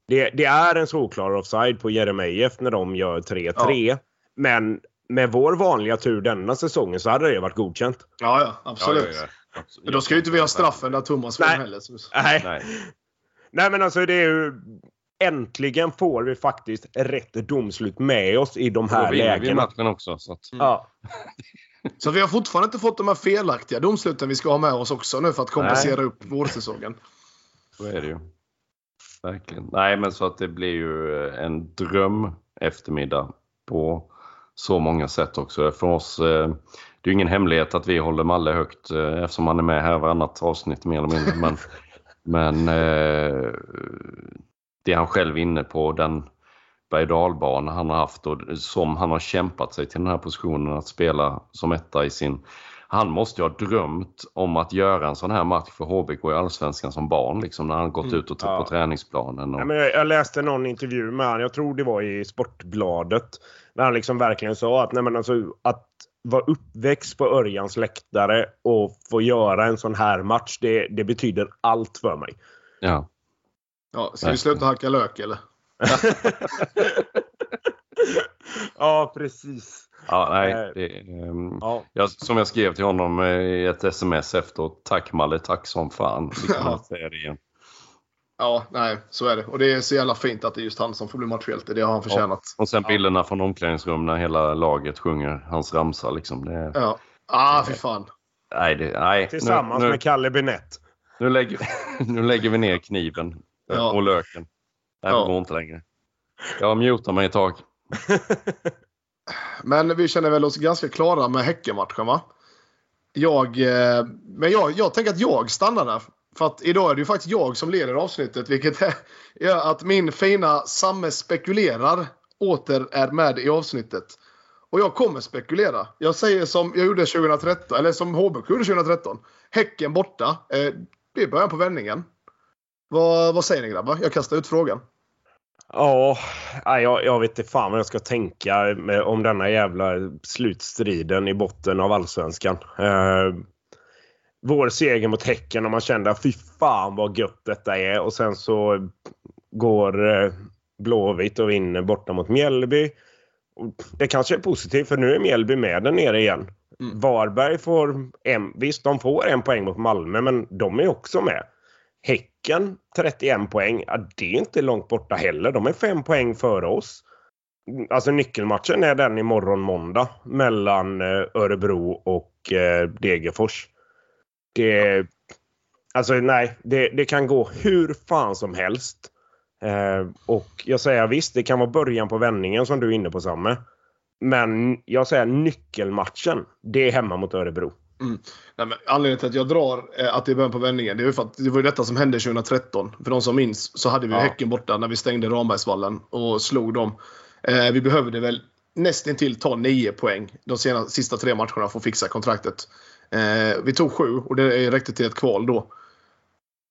Det, det är en solklar offside på Jeremejeff när de gör 3-3. Ja. Men med vår vanliga tur denna säsongen så hade det varit godkänt. Ja, ja, absolut. Ja, ja. Men då ska ju inte vi ha straffen där Thomas får heller. Nej. Nej. Nej men alltså det är ju... Äntligen får vi faktiskt rätt domslut med oss i de Då här vinner vi lägena. matchen också. Så att, Ja. Så vi har fortfarande inte fått de här felaktiga domsluten vi ska ha med oss också nu för att kompensera Nej. upp vårsäsongen. så är det ju. Verkligen. Nej, men så att det blir ju eh, en dröm eftermiddag på så många sätt också. För oss, eh, det är ju ingen hemlighet att vi håller Malle högt eh, eftersom han är med här varannat avsnitt mer eller mindre. Men, men det det han själv är inne på, den berg dalbana han har haft och som han har kämpat sig till den här positionen att spela som etta i sin han måste ju ha drömt om att göra en sån här match för HBK i Allsvenskan som barn, liksom, när han gått Mm, ut och ja. på träningsplanen. Och, Ja, men jag, jag läste någon intervju med honom, jag tror det var i Sportbladet. Där han liksom verkligen sa att, nej men alltså, att vara uppväxt på Örjans läktare och få göra en sån här match, det, det betyder allt för mig. ja. Ja, ska vi sluta hacka lök eller? ja, precis. Ja, nej, Eh, det, ehm, Ja. jag, som jag skrev till honom eh, i ett sms efteråt. Tack Malle, tack som fan. Ja. säga det igen. Ja, nej, så är det. Och det är så jävla fint att det är just han som får bli matchhjälte. Det har han förtjänat. Och sen bilderna från omklädningsrum när hela laget sjunger hans ramsa. Liksom. Det, Ja. Ah, fy fan. nej, det, nej. Tillsammans nu, nu, med Kalle Binett. nu, lägger, nu lägger vi ner kniven eh, Ja. och löken. Det här Ja. går inte längre. Jag mutar mig ett tag. Men vi känner väl oss ganska klara med Häckenmatchen va? Jag, eh, men jag, jag tänker att jag stannar där. För att idag är det ju faktiskt jag som leder avsnittet. Vilket gör att min fina Samme spekulerar åter är med i avsnittet. Och jag kommer spekulera. Jag säger som jag gjorde 2013, eller som HBK gjorde 2013. Häcken borta. Eh, det är början på vändningen. Vad, vad säger ni grabbar? Jag kastar ut frågan. Ja, jag, jag vet inte fan vad jag ska tänka med, om denna jävla slutstriden i botten av allsvenskan. Eh, vår seger mot Häcken och man kände fy fan vad gött detta är och sen så går eh, Blåvitt och vinner borta mot Mjällby. Det kanske är positivt för nu är Mjällby med där nere igen. Mm. Varberg får en, visst de får en poäng mot Malmö men de är också med. Häcken 31 poäng, ja, det är inte långt borta heller. De är fem poäng före oss. Alltså nyckelmatchen är den imorgon måndag mellan eh, Örebro och eh, Degerfors. Det, alltså nej, det, det kan gå hur fan som helst. Eh, och jag säger visst, det kan vara början på vändningen som du är inne på Samme. Men jag säger nyckelmatchen, det är hemma mot Örebro. Nej, men anledningen till att jag drar att det är början på vändningen, det är för att det var ju detta som hände 2013. För de som minns så hade vi Ja. Häcken borta när vi stängde Rambergsvallen och slog dem. Eh, vi behövde väl nästintill ta 9 poäng de senaste, sista tre matcherna för att fixa kontraktet. Eh, vi tog 7 och det räckte till ett kval då.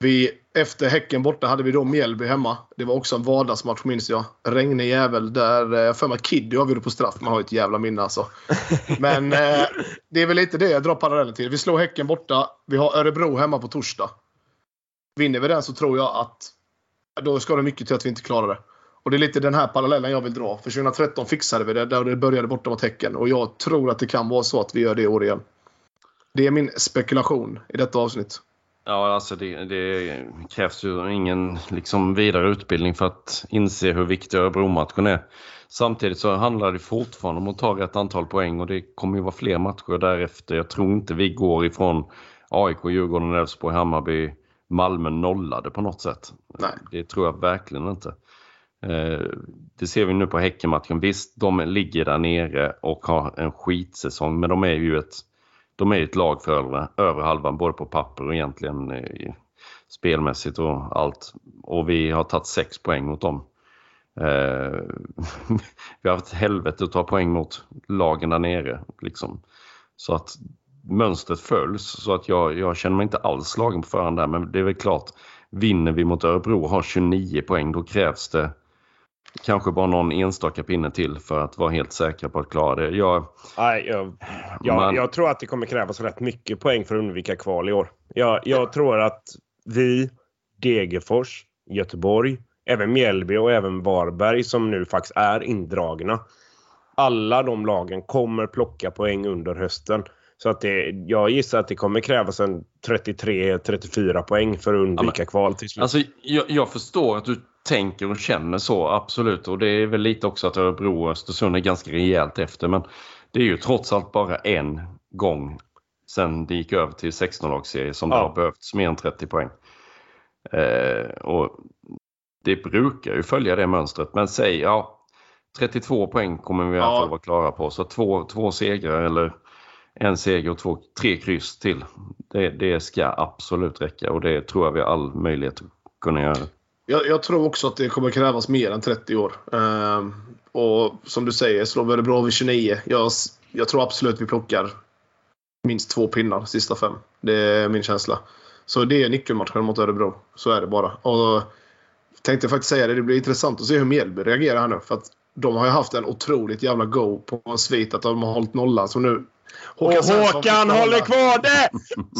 Vi, efter Häcken borta hade vi då Mjällby hemma. Det var också en vardagsmatch minns jag. Regnig jävel där, eh, för mig Kiddy avgjorde på straff. Man har ju ett jävla minne alltså. Men eh, det är väl lite det jag drar parallellen till. Vi slår Häcken borta. Vi har Örebro hemma på torsdag. Vinner vi den så tror jag att då ska det mycket till att vi inte klarar det. Och det är lite den här parallellen jag vill dra. För 2013 fixade vi det där det började borta mot Häcken. Och jag tror att det kan vara så att vi gör det i år igen. Det är min spekulation i detta avsnitt. Ja, alltså det, det krävs ju ingen liksom vidare utbildning för att inse hur viktig Örebro-matchen är. Samtidigt så handlar det fortfarande om att ta rätt antal poäng och det kommer ju vara fler matcher därefter. Jag tror inte vi går ifrån AIK, Djurgården, Elfsborg, Hammarby, Malmö nollade på något sätt. Nej. Det tror jag verkligen inte. Eh, det ser vi nu på Häckenmatchen. Visst, de ligger där nere och har en skitsäsong, men de är ju ett, de är ett lag för över, över halvan, både på papper och egentligen eh, spelmässigt och allt. Och vi har tagit sex poäng mot dem. Eh, vi har haft helvete att ta poäng mot lagen där nere. Liksom. Så att mönstret följs så att jag, jag känner mig inte alls slagen på förhand där men det är väl klart vinner vi mot Örebro och har 29 poäng då krävs det kanske bara någon enstaka pinne till för att vara helt säkra på att klara det. Jag, Nej, jag, jag, Man- jag tror att det kommer krävas rätt mycket poäng för att undvika kval i år. Jag, jag tror att vi, Degerfors, Göteborg, även Mjällby och även Varberg som nu faktiskt är indragna. Alla de lagen kommer plocka poäng under hösten. Så att det, jag gissar att det kommer krävas en 33-34 poäng för att undvika kval till slut. Alltså, jag, jag förstår att du tänker och känner så, absolut. Och det är väl lite också att Örebro och Östersund är ganska rejält efter. Men det är ju trots allt bara en gång sen det gick över till 16-lagsserie som det Ja. har behövts mer än 30 poäng. Eh, och det brukar ju följa det mönstret. Men säg, ja, 32 poäng kommer vi i alla Ja. fall vara klara på. Så två, två segrar eller en seger och två, tre kryss till. Det, det ska absolut räcka och det tror jag vi har all möjlighet att kunna göra. Jag, jag tror också att det kommer krävas mer än 30 år. Ehm, och som du säger, slår vi Örebro vid 29. Jag, jag tror absolut vi plockar minst två pinnar sista fem. Det är min känsla. Så det är nyckelmatchen mot Örebro. Så är det bara. Och tänkte faktiskt säga det, det blir intressant att se hur Mjällby reagerar här nu. För att de har ju haft en otroligt jävla go på en svit att de har hållit nollan. Så nu och Svensson får Håkan håller kvar det!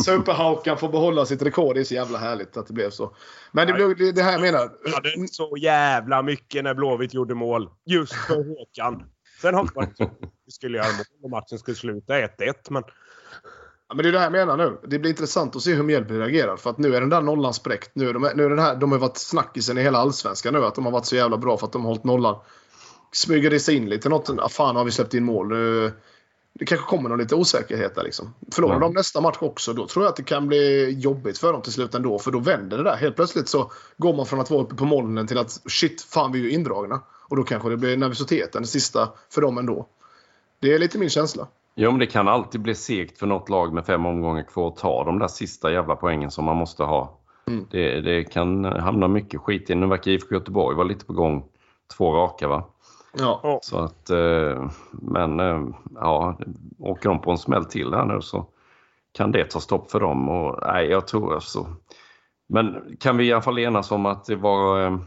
Super-Håkan får behålla sitt rekord. Det är så jävla härligt att det blev så. Men det, blev, det, det här jag menar. Jag hade så jävla mycket när Blåvitt gjorde mål. Just för Håkan. Sen hoppades jag att vi skulle göra mål och matchen skulle sluta 1-1. Men Ja, men det är det här jag menar nu. Det blir intressant att se hur Mjällby reagerar. För att nu är den där nollan spräckt. Nu är de, nu är den här, de har varit snackisen i hela allsvenskan nu. Att de har varit så jävla bra för att de har hållit nollan. Smyger det sig in lite något. Ah, fan har vi släppt in mål. Nu, det kanske kommer någon lite osäkerhet där liksom. Förlorar Ja. de nästa match också då tror jag att det kan bli jobbigt för dem till slut ändå. För då vänder det där. Helt plötsligt så går man från att vara uppe på molnen till att shit, fan vi är ju indragna. Och då kanske det blir nervositeten, det sista, för dem ändå. Det är lite min känsla. Jo, men det kan alltid bli segt för något lag med fem omgångar kvar att ta de där sista jävla poängen som man måste ha. Mm. Det, det kan hamna mycket skit i. Nu verkar IFK Göteborg vara lite på gång. Två raka va? Ja. Så att, eh, men eh, ja, åker de på en smäll till här nu så kan det ta stopp för dem. Och, nej, jag tror alltså. Men kan vi i alla fall enas om att det var eh,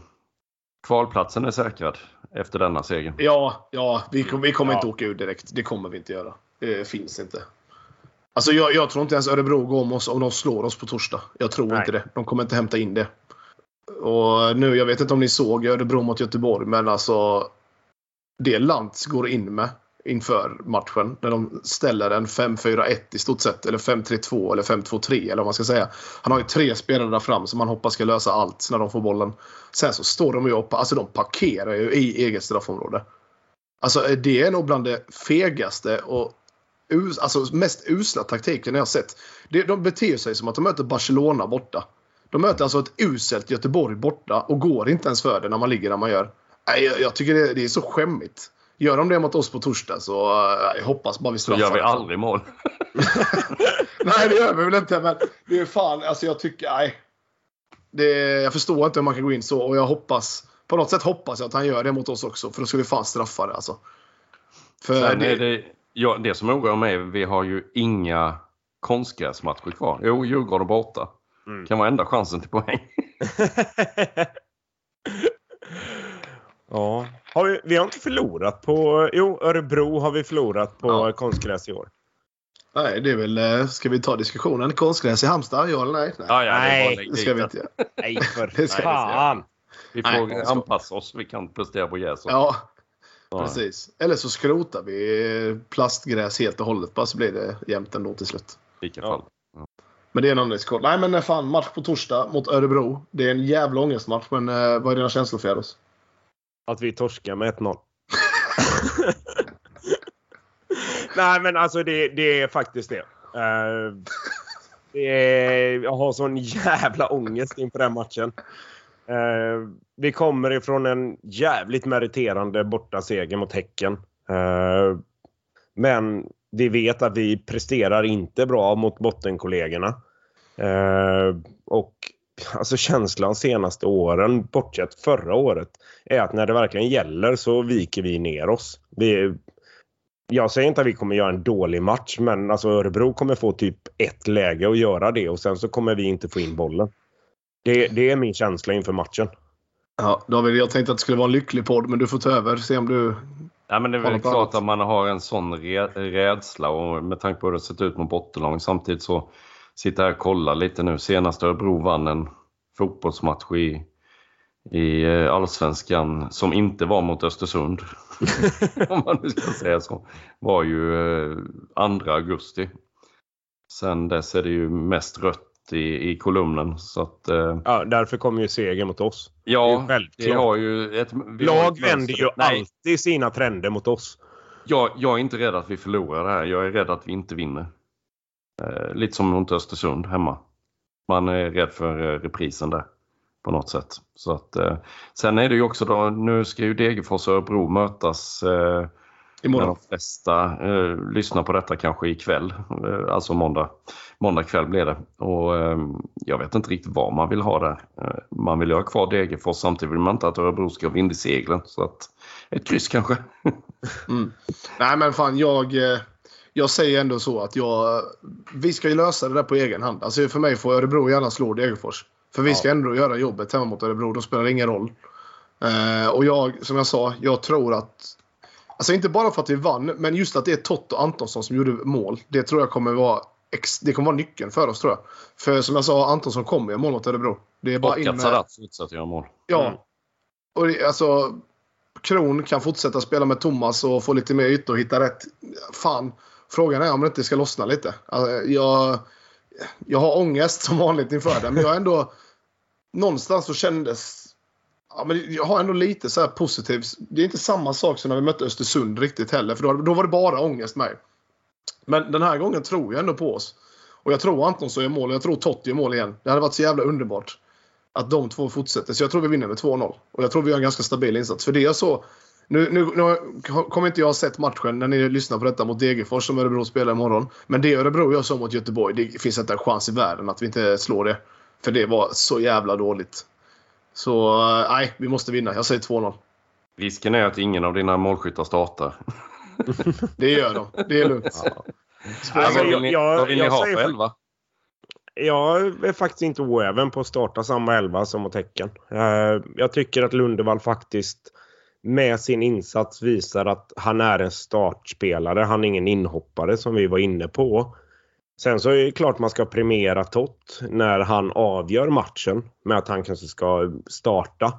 kvalplatsen är säkrad efter denna seger? Ja, ja vi, kom, vi kommer Ja. inte åka ur direkt. Det kommer vi inte göra. Det finns inte. Alltså jag, jag tror inte ens Örebro går om oss om de slår oss på torsdag. Jag tror Nej. inte det. De kommer inte hämta in det. Och nu, jag vet inte om ni såg Örebro mot Göteborg, men alltså det Lantz går in med inför matchen när de ställer en 5-4-1 i stort sett eller 5-3-2 eller 5-2-3 eller vad man ska säga. Han har ju tre spelare där fram som man hoppas ska lösa allt när de får bollen. Sen så står de ju upp, alltså de parkerar ju i eget straffområde. Alltså det är nog bland det fegaste och us, alltså mest usla taktiken jag har sett. De beter sig som att de möter Barcelona borta. De möter alltså ett uselt Göteborg borta och går inte ens för det när man ligger där man gör. Nej, jag, jag tycker det, det är så skämmigt. Gör de det mot oss på torsdag så uh, jag hoppas bara vi Så straffar. gör vi det. aldrig mål. Nej, det gör vi väl inte. Men det är fan, alltså jag tycker, nej. Det, jag förstår inte hur man kan gå in så och jag hoppas, på något sätt hoppas jag att han gör det mot oss också. För då ska vi fan straffa det alltså. För det, är det, ja, det som oroar mig är att vi har ju inga konstgräsmatcher kvar. Jo, Djurgården borta. Mm. Kan vara enda chansen till poäng. ja. Har vi, vi har inte förlorat på... Jo, Örebro har vi förlorat på Ja. konstgräs i år. Nej, det är väl, eh, ska vi ta diskussionen? Konstgräs i Halmstad? Ja eller nej? Nej, Ja, ja, Nej, det, ska vi inte göra. Nej, för Det ska vi fan! Vi Nej, får ska- anpassa oss. Vi kan prestera på gräs. Ja, Ja. precis. Eller så skrotar vi plastgräs helt och hållet bara så blir det jämnt ändå till slut. I vilka Ja. fall. Men det är en annan diskussion. Nej men fan, match på torsdag mot Örebro. Det är en jävla ångestmatch men eh, vad är dina känslor för oss? Att vi torskar med 1-0. Nej, men alltså det, det är faktiskt det. Uh, det är, jag har sån jävla ångest inför den matchen. Uh, vi kommer ifrån en jävligt meriterande bortaseger mot Häcken. Uh, men vi vet att vi presterar inte bra mot bottenkollegorna. och alltså känslan senaste åren, bortsett förra året, är att när det verkligen gäller så viker vi ner oss. Vi, jag säger inte att vi kommer göra en dålig match, men alltså Örebro kommer få typ ett läge att göra det och sen så kommer vi inte få in bollen. Det, det är min känsla inför matchen. Ja, David, jag tänkte att det skulle vara en lycklig podd, men du får ta över. Se om du... Ja, men det är väl klart att man har en sån rädsla och med tanke på hur det sett ut mot bottenlag. Samtidigt så sitter jag här och kollar lite nu. Senast Örebro vann en fotbollsmatch i i eh, allsvenskan som inte var mot Östersund, om man nu ska säga så, var ju 2 eh, augusti. Sen dess är det ju mest rött i, i kolumnen. Så att, eh... ja, därför kommer ju seger mot oss. Ja, det har ju ett, Lag vänder ju Nej. alltid sina trender mot oss. Jag, jag är inte rädd att vi förlorar det här. Jag är rädd att vi inte vinner. Eh, lite som mot Östersund hemma. Man är rädd för reprisen där på något sätt. Så att, eh, sen är det ju också då, nu ska ju Degerfors och Örebro mötas eh, Imorgon. de flesta eh, lyssnar på detta kanske ikväll, eh, alltså måndag. Måndag kväll blir det. Och eh, jag vet inte riktigt vad man vill ha där. Eh, man vill ju ha kvar Degerfors, samtidigt vill man inte att Örebro ska vind i seglen. Så att, ett kryss kanske. mm. Nej men fan, jag, eh, jag säger ändå så att jag, vi ska ju lösa det där på egen hand. Alltså för mig får Örebro gärna slå Degerfors. För vi ska ja. ändå göra jobbet hemma mot Örebro. Då spelar det ingen roll. Eh, och jag, som jag sa, jag tror att... Alltså inte bara för att vi vann, men just att det är Tott och Antonsson som gjorde mål. Det tror jag kommer vara, det kommer vara nyckeln för oss tror jag. För som jag sa, Antonsson kommer göra mål mot Örebro. Det är bara och in att Sadat fortsätter göra mål. Ja. Mm. Och det, alltså, Kron kan fortsätta spela med Thomas och få lite mer ytor och hitta rätt. Fan, frågan är om det inte ska lossna lite. Alltså, jag, jag har ångest som vanligt inför det, men jag har ändå någonstans så kändes... Ja, men jag har ändå lite så här positivt. Det är inte samma sak som när vi mötte Östersund riktigt heller. För då, då var det bara ångest med. Men den här gången tror jag ändå på oss. Och jag tror Antonsson gör mål och jag tror Totti gör mål igen. Det hade varit så jävla underbart. Att de två fortsätter. Så jag tror vi vinner med 2-0. Och jag tror vi gör en ganska stabil insats. För det jag så... Nu, nu, nu kommer inte jag ha sett matchen när ni lyssnar på detta mot Degerfors som Örebro spelar imorgon. Men det Örebro gör så mot Göteborg, det finns inte en chans i världen att vi inte slår det. För det var så jävla dåligt. Så eh, nej, vi måste vinna. Jag säger 2-0. Risken är att ingen av dina målskyttar startar. det gör de. Det är lugnt. Ja. Alltså, vad vill ni, jag, vad vill ni ha för elva? Jag är faktiskt inte oäven på att starta samma elva som mot Häcken. Eh, jag tycker att Lundevall faktiskt med sin insats visar att han är en startspelare. Han är ingen inhoppare som vi var inne på. Sen så är det klart man ska premiera Tott när han avgör matchen med att han kanske ska starta.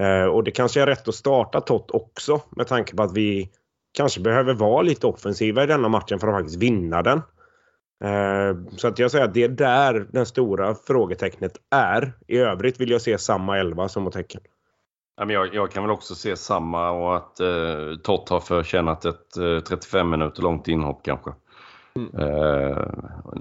Eh, och det kanske är rätt att starta Tott också med tanke på att vi kanske behöver vara lite offensiva i denna matchen för att faktiskt vinna den. Eh, så att jag säger att det är där det stora frågetecknet är. I övrigt vill jag se samma elva som mot Häcken. Jag, jag kan väl också se samma och att eh, Tott har förtjänat ett eh, 35 minuter långt inhopp kanske. Mm. Eh,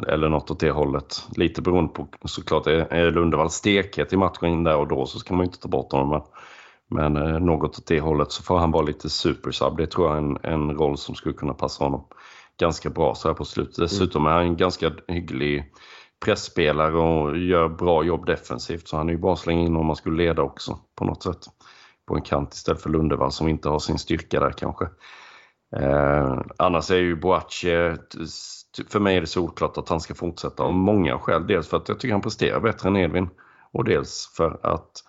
eller något åt det hållet. Lite beroende på såklart, är Lundevall stekhet i matchen där och då så ska man inte ta bort honom. Men, men eh, något åt det hållet så får han vara lite supersub. Det tror jag är en, en roll som skulle kunna passa honom ganska bra så här på slutet. Mm. Dessutom är han en ganska hygglig pressspelare och gör bra jobb defensivt. Så han är ju bara att slänga in om man skulle leda också på något sätt. På en kant istället för Lundevall som inte har sin styrka där kanske. Eh, annars är ju Boache, för mig är det solklart att han ska fortsätta av många skäl. Dels för att jag tycker han presterar bättre än Edvin och dels för att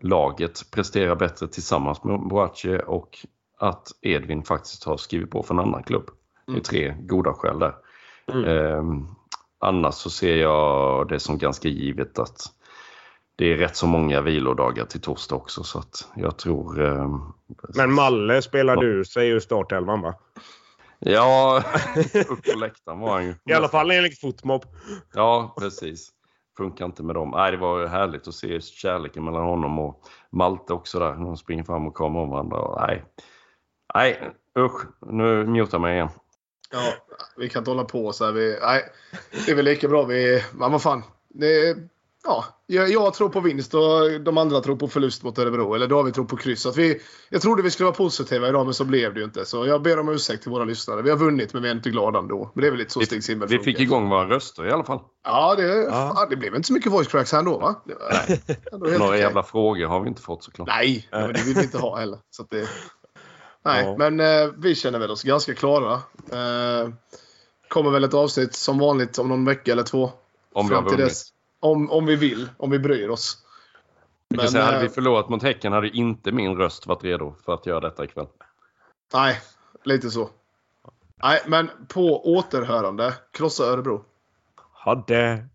laget presterar bättre tillsammans med Boache och att Edvin faktiskt har skrivit på för en annan klubb. Det är mm. tre goda skäl där. Mm. Eh, annars så ser jag det som ganska givet att det är rätt så många vilodagar till torsdag också så att jag tror... Eh, Men Malle spelade ur sig ur startelvan va? Ja, upp på läktaren var han ju. I alla fall enligt Fotmob. Ja, precis. Funkar inte med dem. Nej, det var härligt att se kärleken mellan honom och Malte också där. De springer fram och kommer om varandra. nej. Nej, usch. Nu mutar mig igen. Ja, vi kan inte hålla på så här. Vi, nej, det är väl lika bra vi... Vad fan. Det, ja, jag, jag tror på vinst och de andra tror på förlust mot Örebro. Eller David tror på kryss. Att vi, jag trodde vi skulle vara positiva idag men så blev det ju inte. Så jag ber om ursäkt till våra lyssnare. Vi har vunnit men vi är inte glada ändå. Men det är väl lite så Stig Simmel Vi fick igång våra röster i alla fall. Ja, det, Ja. Fan, det blev inte så mycket voice cracks här ändå va? Det var, ändå Några okej. jävla frågor har vi inte fått såklart. Nej, men det vill vi inte ha heller. Så att det, nej, Ja. men eh, vi känner väl oss ganska klara. Eh, kommer väl ett avsnitt som vanligt om någon vecka eller två. Om vi har Fram till vunnit. dess. Om, om vi vill, om vi bryr oss. Vi kan Men, säga, hade eh, vi förlorat mot Häcken hade inte min röst varit redo för att göra detta ikväll. Nej, lite så. Nej, men på återhörande. Krossa Örebro. Ha det!